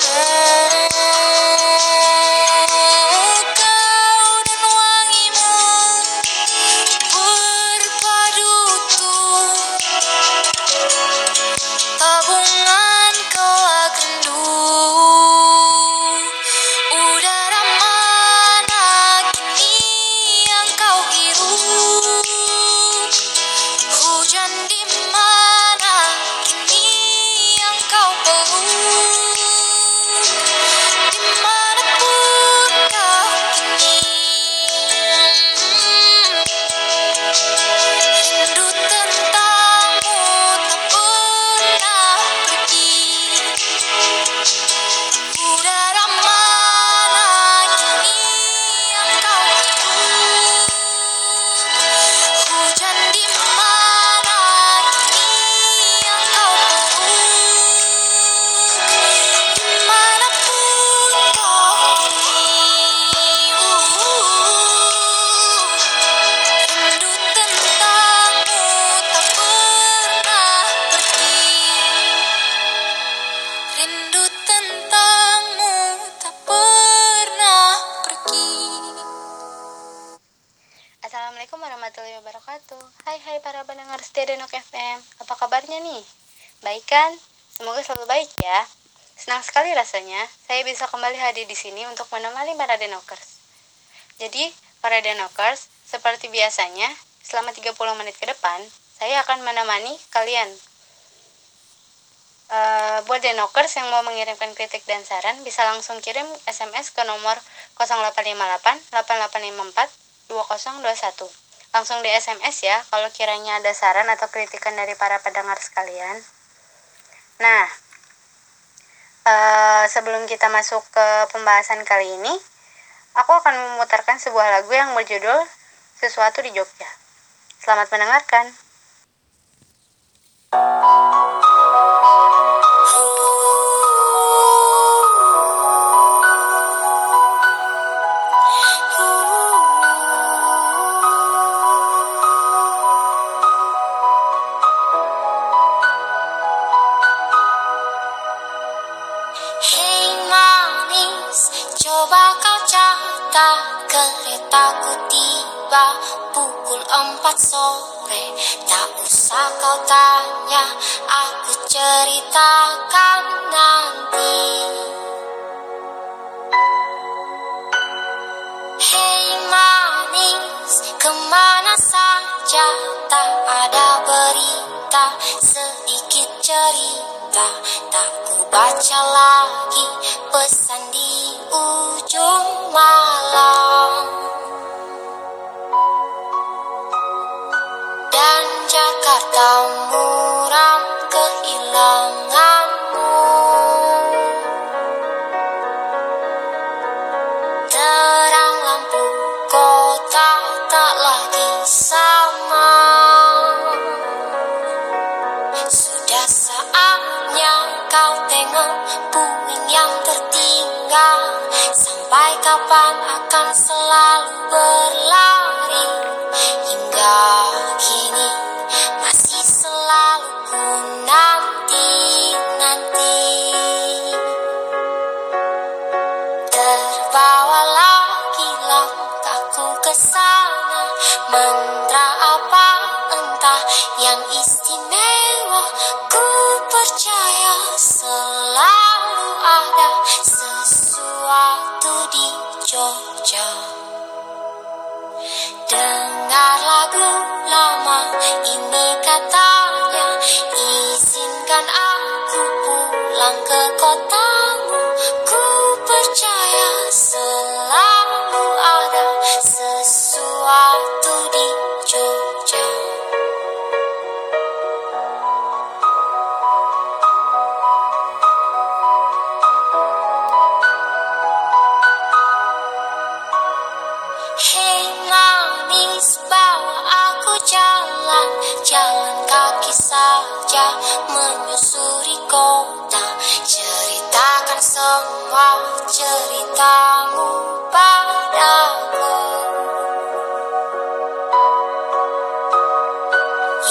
love. Assalamualaikum warahmatullahi wabarakatuh. Hai hai para pendengar setia Denok FM Apa kabarnya nih? Baik kan? Semoga selalu baik ya. Senang sekali rasanya Saya bisa kembali hadir di sini untuk menemani para Denokers. Jadi para Denokers Seperti biasanya Selama 30 menit ke depan Saya akan menemani kalian. Eh, buat Denokers yang mau mengirimkan kritik dan saran bisa langsung kirim SMS ke nomor 0858 8854 2021. Langsung di SMS ya kalau kiranya ada saran atau kritikan dari para pendengar sekalian. Nah, eh, sebelum kita masuk ke pembahasan kali ini, aku akan memutarkan sebuah lagu yang berjudul Sesuatu di Jogja. Selamat mendengarkan. Tak ku baca lagi pesan di ujung malam. Dan Jakarta Sampai kapan akan selalu berlari pulang ke kotamu Ku percaya selalu ada sesuatu di Jogja. Hei manis bawa aku jalan. Jalan kaki saja menyusuri Ceritakan semua ceritamu padaku.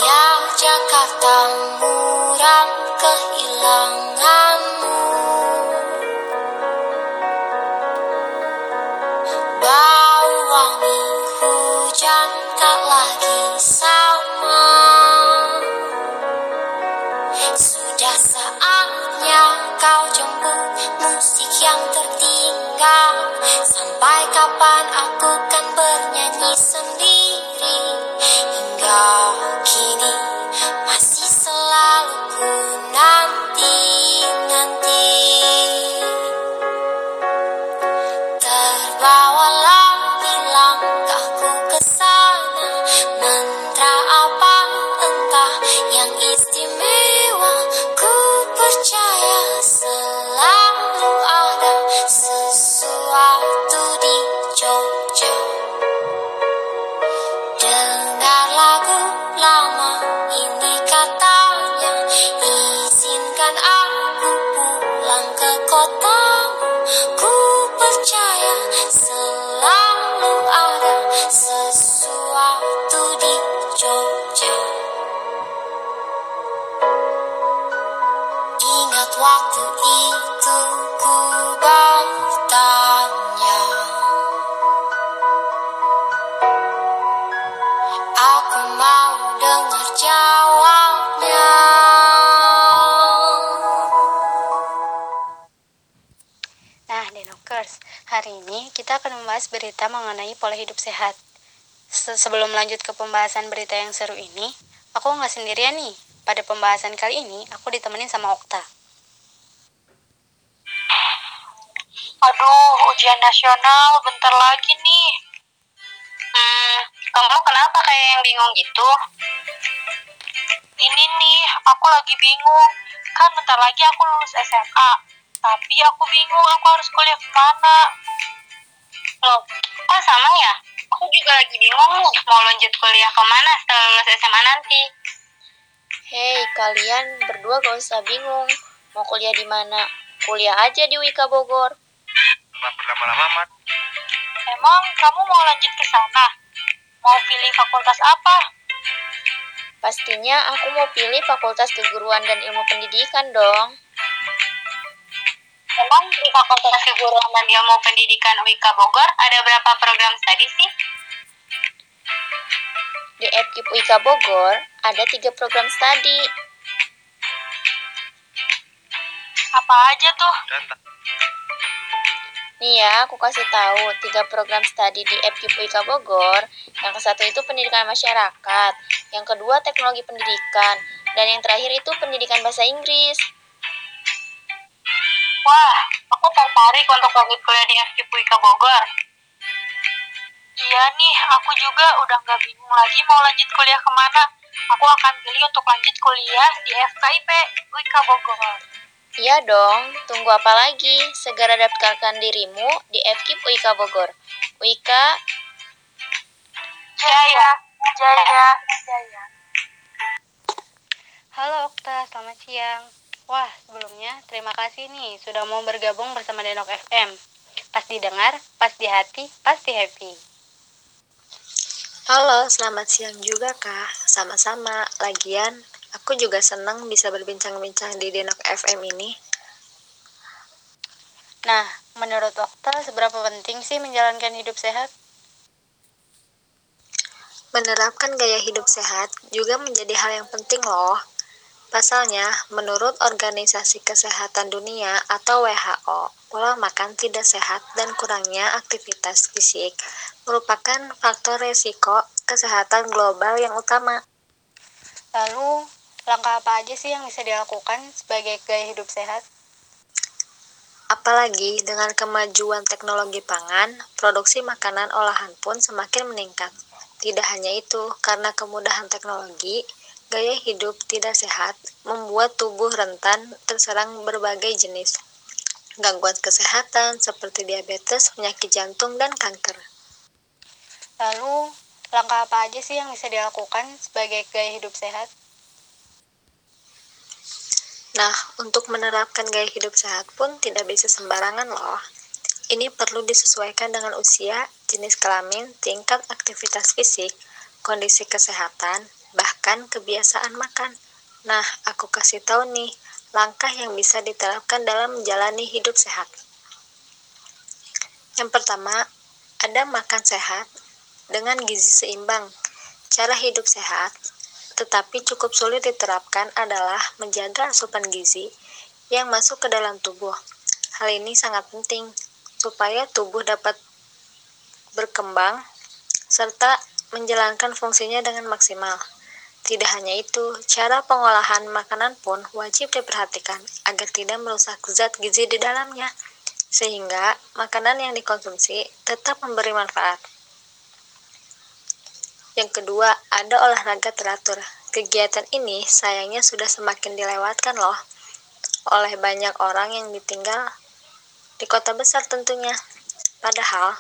Ya Jakarta muram kehilanganmu yang tertinggal. Sampai kapan aku kan bernyanyi sendiri? Hingga kini masih waktu itu ku bertanya Aku mau dengar jawabnya Nah, Denokers, hari ini kita akan membahas berita mengenai pola hidup sehat. Se- Sebelum lanjut ke pembahasan berita yang seru ini, aku nggak sendirian nih. Pada pembahasan kali ini, aku ditemenin sama Okta. Aduh, ujian nasional bentar lagi nih. Hmm, kamu kenapa kayak yang bingung gitu? Ini nih, aku lagi bingung. Kan bentar lagi aku lulus SMA. Tapi aku bingung aku harus kuliah ke mana. Loh, kok sama ya? Aku juga lagi bingung nih, mau lanjut kuliah ke mana setelah lulus SMA nanti. Hei, kalian berdua gak usah bingung. Mau kuliah di mana? Kuliah aja di Wika Bogor. Nggak berlama-lama, Mat. Emang kamu mau lanjut ke sana? Mau pilih fakultas apa? Pastinya aku mau pilih Fakultas Keguruan dan Ilmu Pendidikan dong. Emang di Fakultas Keguruan dan Ilmu Pendidikan UIK Bogor ada berapa program studi sih? Di FKIP Wika Bogor ada tiga program studi. Apa aja tuh? Dan Nih ya, aku kasih tahu tiga program studi di FKIP Wika Bogor. Yang ke satu itu pendidikan masyarakat, yang kedua teknologi pendidikan, dan yang terakhir itu pendidikan bahasa Inggris. Wah, aku tertarik untuk lanjut kuliah di FKIP UIK Bogor. Iya nih, aku juga udah gak bingung lagi mau lanjut kuliah ke mana. Aku akan pilih untuk lanjut kuliah di FKIP UIK Bogor. Iya dong, tunggu apa lagi? Segera daftarkan dirimu di FKIP Wika Bogor. Wika, Jaya, Jaya, Jaya. Halo Okta, selamat siang. Wah, sebelumnya terima kasih nih sudah mau bergabung bersama Denok FM. Pas didengar, pas di hati, pasti happy. Halo, selamat siang juga kak. Sama-sama. Lagian, aku juga senang bisa berbincang-bincang di Denok FM ini. Nah, menurut Okta, seberapa penting sih menjalankan hidup sehat? Menerapkan gaya hidup sehat juga menjadi hal yang penting loh. Pasalnya, menurut Organisasi Kesehatan Dunia atau WHO, pola makan tidak sehat dan kurangnya aktivitas fisik merupakan faktor resiko kesehatan global yang utama. Lalu, langkah apa aja sih yang bisa dilakukan sebagai gaya hidup sehat? Apalagi dengan kemajuan teknologi pangan, produksi makanan olahan pun semakin meningkat. Tidak hanya itu, karena kemudahan teknologi, gaya hidup tidak sehat membuat tubuh rentan terserang berbagai jenis gangguan kesehatan seperti diabetes, penyakit jantung, dan kanker. Lalu, langkah apa aja sih yang bisa dilakukan sebagai gaya hidup sehat? Nah, untuk menerapkan gaya hidup sehat pun tidak bisa sembarangan loh. Ini perlu disesuaikan dengan usia, jenis kelamin, tingkat aktivitas fisik, kondisi kesehatan, bahkan kebiasaan makan. Nah, aku kasih tahu nih, langkah yang bisa diterapkan dalam menjalani hidup sehat. Yang pertama, ada makan sehat dengan gizi seimbang. Cara hidup sehat, tetapi cukup sulit diterapkan adalah menjaga asupan gizi yang masuk ke dalam tubuh. Hal ini sangat penting supaya tubuh dapat berkembang serta menjalankan fungsinya dengan maksimal. Tidak hanya itu, cara pengolahan makanan pun wajib diperhatikan agar tidak merusak zat gizi di dalamnya, sehingga makanan yang dikonsumsi tetap memberi manfaat. Yang kedua, ada olahraga teratur. Kegiatan ini sayangnya sudah semakin dilewatkan loh oleh banyak orang yang ditinggal di kota besar tentunya. Padahal,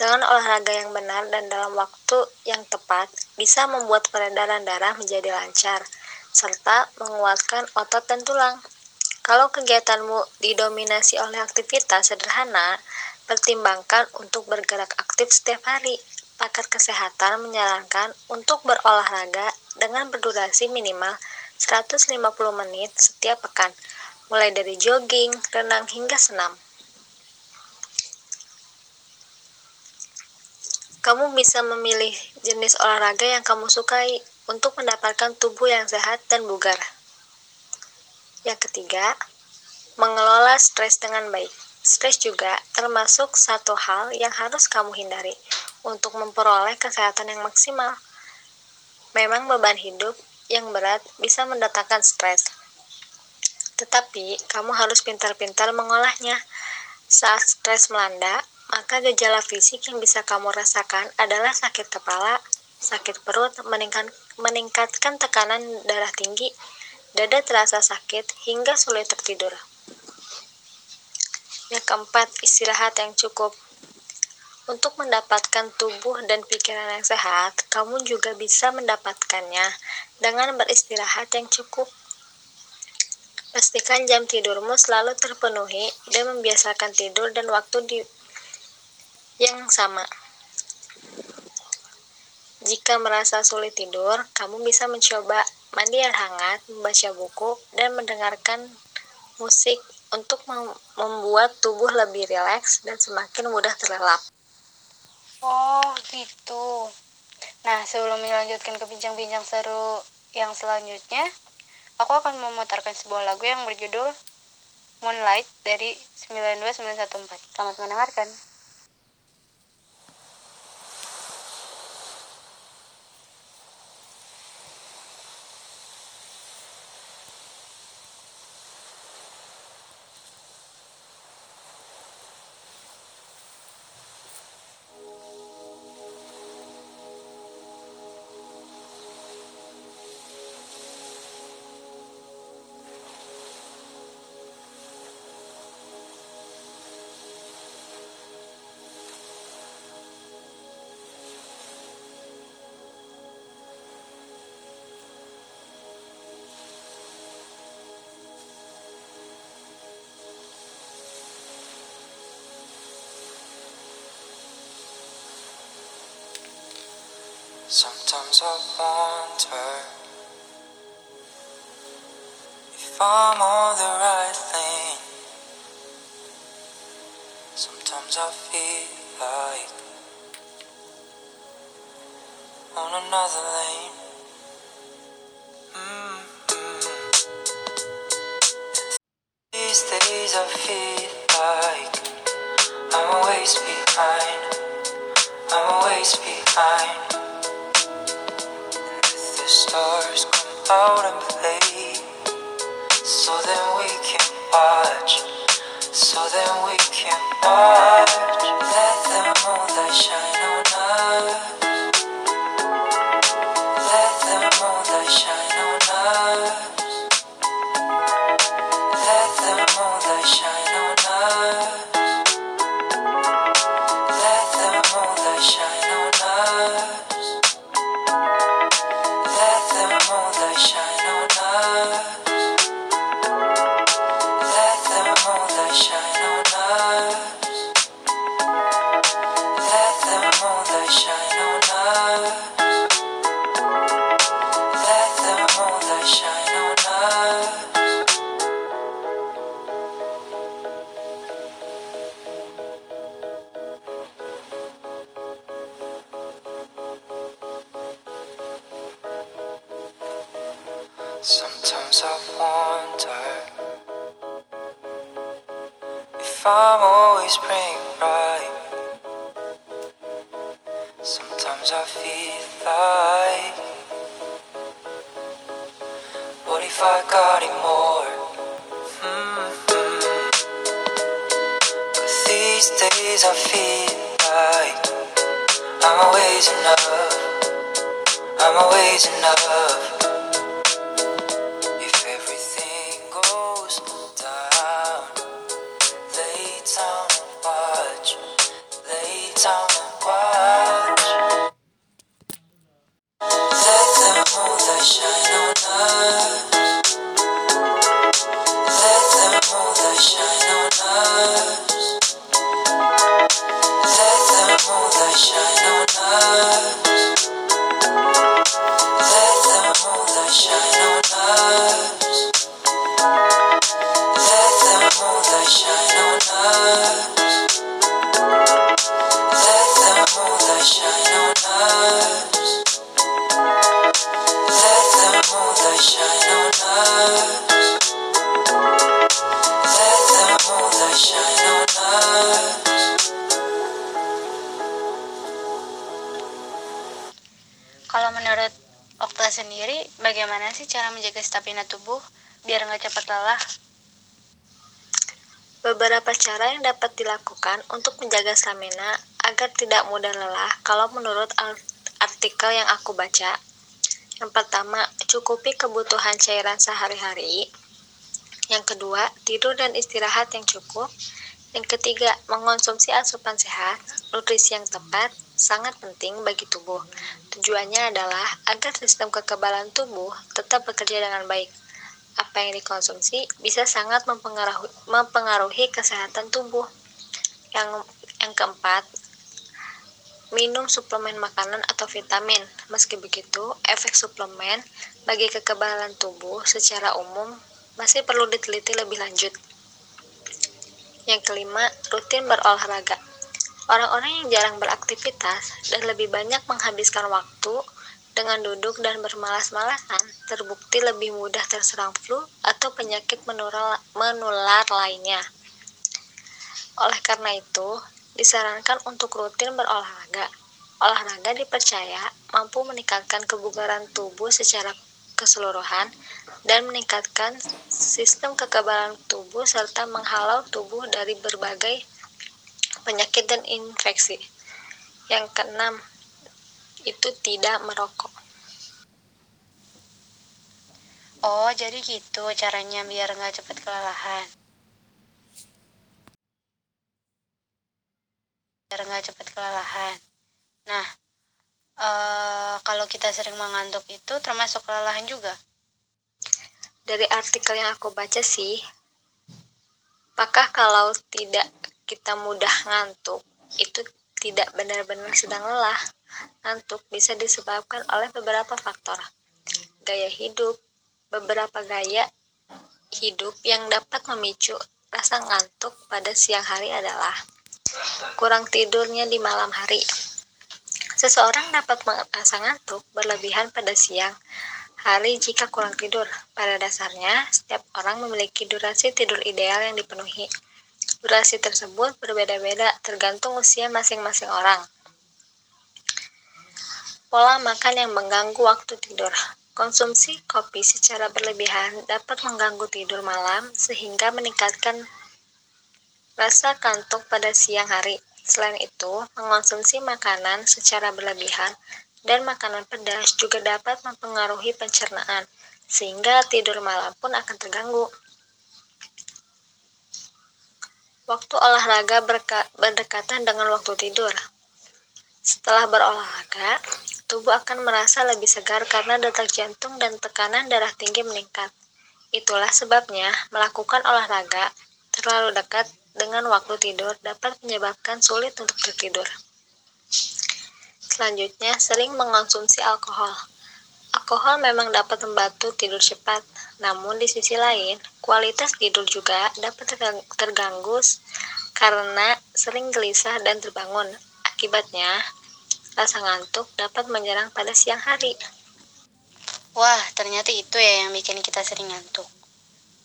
dengan olahraga yang benar dan dalam waktu yang tepat, bisa membuat peredaran darah menjadi lancar, serta menguatkan otot dan tulang. Kalau kegiatanmu didominasi oleh aktivitas sederhana, pertimbangkan untuk bergerak aktif setiap hari. Pakar kesehatan menyarankan untuk berolahraga dengan berdurasi minimal 150 menit setiap pekan, mulai dari jogging, renang, hingga senam. Kamu bisa memilih jenis olahraga yang kamu sukai untuk mendapatkan tubuh yang sehat dan bugar. Yang ketiga, mengelola stres dengan baik. Stres juga termasuk satu hal yang harus kamu hindari untuk memperoleh kesehatan yang maksimal. Memang beban hidup yang berat bisa mendatangkan stres. Tetapi, kamu harus pintar-pintar mengolahnya. Saat stres melanda, maka gejala fisik yang bisa kamu rasakan adalah sakit kepala, sakit perut, meningkat, meningkatkan tekanan darah tinggi, dada terasa sakit, hingga sulit tertidur. Yang keempat, istirahat yang cukup. Untuk mendapatkan tubuh dan pikiran yang sehat, kamu juga bisa mendapatkannya dengan beristirahat yang cukup. Pastikan jam tidurmu selalu terpenuhi dan membiasakan tidur dan waktu di yang sama. Jika merasa sulit tidur, kamu bisa mencoba mandi air hangat, membaca buku, dan mendengarkan musik untuk membuat tubuh lebih rileks dan semakin mudah terlelap. Oh, gitu. Nah, sebelum melanjutkan ke bincang-bincang seru yang selanjutnya, aku akan memutarkan sebuah lagu yang berjudul Moonlight dari 92914. Selamat mendengarkan. Sometimes I wonder if I'm on the right lane. Sometimes I feel like on another lane. Mm-hmm. These days I feel like I'm always behind. I'm always behind out and play so then we can watch. So then we can watch. Let the moonlight shine Sometimes I wonder if I'm always praying right. Sometimes I feel like, what if I got it more? hmm But these days I feel like I'm always enough. I'm always enough. Stamina tubuh biar nggak cepat lelah? Beberapa cara yang dapat dilakukan untuk menjaga stamina agar tidak mudah lelah kalau menurut ar- artikel yang aku baca. Yang pertama, cukupi kebutuhan cairan sehari-hari. Yang kedua, tidur dan istirahat yang cukup. Yang ketiga, mengonsumsi asupan sehat, nutrisi yang tepat, sangat penting bagi tubuh. Tujuannya adalah agar sistem kekebalan tubuh tetap bekerja dengan baik. Apa yang dikonsumsi bisa sangat mempengaruhi, mempengaruhi kesehatan tubuh. Yang yang keempat, minum suplemen makanan atau vitamin. Meski begitu, efek suplemen bagi kekebalan tubuh secara umum masih perlu diteliti lebih lanjut. Yang kelima, rutin berolahraga. Orang-orang yang jarang beraktivitas dan lebih banyak menghabiskan waktu dengan duduk dan bermalas-malasan terbukti lebih mudah terserang flu atau penyakit menular, menular lainnya. Oleh karena itu, disarankan untuk rutin berolahraga. Olahraga dipercaya mampu meningkatkan kebugaran tubuh secara keseluruhan dan meningkatkan sistem kekebalan tubuh serta menghalau tubuh dari berbagai penyakit dan infeksi. Yang keenam, itu tidak merokok. Oh, jadi gitu caranya biar nggak cepat kelelahan. Biar nggak cepat kelelahan. Nah, eh, kalau kita sering mengantuk itu termasuk kelelahan juga. Dari artikel yang aku baca sih, apakah kalau tidak kita mudah ngantuk, itu tidak benar-benar sedang lelah. Ngantuk bisa disebabkan oleh beberapa faktor. Gaya hidup, beberapa gaya hidup yang dapat memicu rasa ngantuk pada siang hari adalah kurang tidurnya di malam hari. Seseorang dapat merasa ngantuk berlebihan pada siang hari jika kurang tidur. Pada dasarnya, setiap orang memiliki durasi tidur ideal yang dipenuhi. Durasi tersebut berbeda-beda tergantung usia masing-masing orang. Pola makan yang mengganggu waktu tidur. Konsumsi kopi secara berlebihan dapat mengganggu tidur malam sehingga meningkatkan rasa kantuk pada siang hari. Selain itu, mengonsumsi makanan secara berlebihan dan makanan pedas juga dapat mempengaruhi pencernaan, sehingga tidur malam pun akan terganggu. Waktu olahraga berka- berdekatan dengan waktu tidur. Setelah berolahraga, tubuh akan merasa lebih segar karena detak jantung dan tekanan darah tinggi meningkat. Itulah sebabnya melakukan olahraga terlalu dekat dengan waktu tidur dapat menyebabkan sulit untuk tertidur. Selanjutnya, sering mengonsumsi alkohol. Alkohol memang dapat membantu tidur cepat, namun di sisi lain, kualitas tidur juga dapat tergang- terganggu karena sering gelisah dan terbangun. Akibatnya, rasa ngantuk dapat menyerang pada siang hari. Wah, ternyata itu ya yang bikin kita sering ngantuk.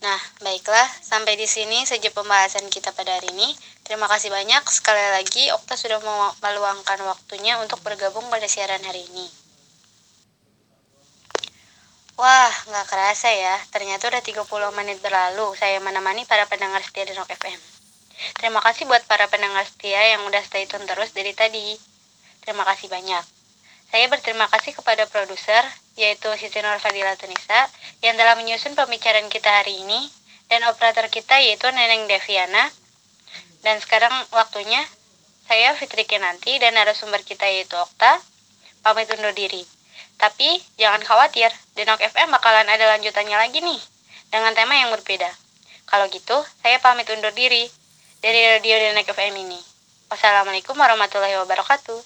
Nah, baiklah, sampai di sini saja pembahasan kita pada hari ini. Terima kasih banyak sekali lagi Okta sudah meluangkan waktunya untuk bergabung pada siaran hari ini. Wah, nggak kerasa ya, ternyata udah 30 menit berlalu saya menemani para pendengar setia di Rock FM. Terima kasih buat para pendengar setia yang udah stay tune terus dari tadi. Terima kasih banyak. Saya berterima kasih kepada produser, yaitu Siti Nur Fadila Tunisa, yang telah menyusun pembicaraan kita hari ini, dan operator kita yaitu Neneng Deviana. Dan sekarang waktunya, saya Fitri Kinanti dan narasumber kita yaitu Okta, pamit undur diri. Tapi jangan khawatir, Denok FM bakalan ada lanjutannya lagi nih, dengan tema yang berbeda. Kalau gitu, saya pamit undur diri dari Radio Denok FM ini. Wassalamualaikum warahmatullahi wabarakatuh.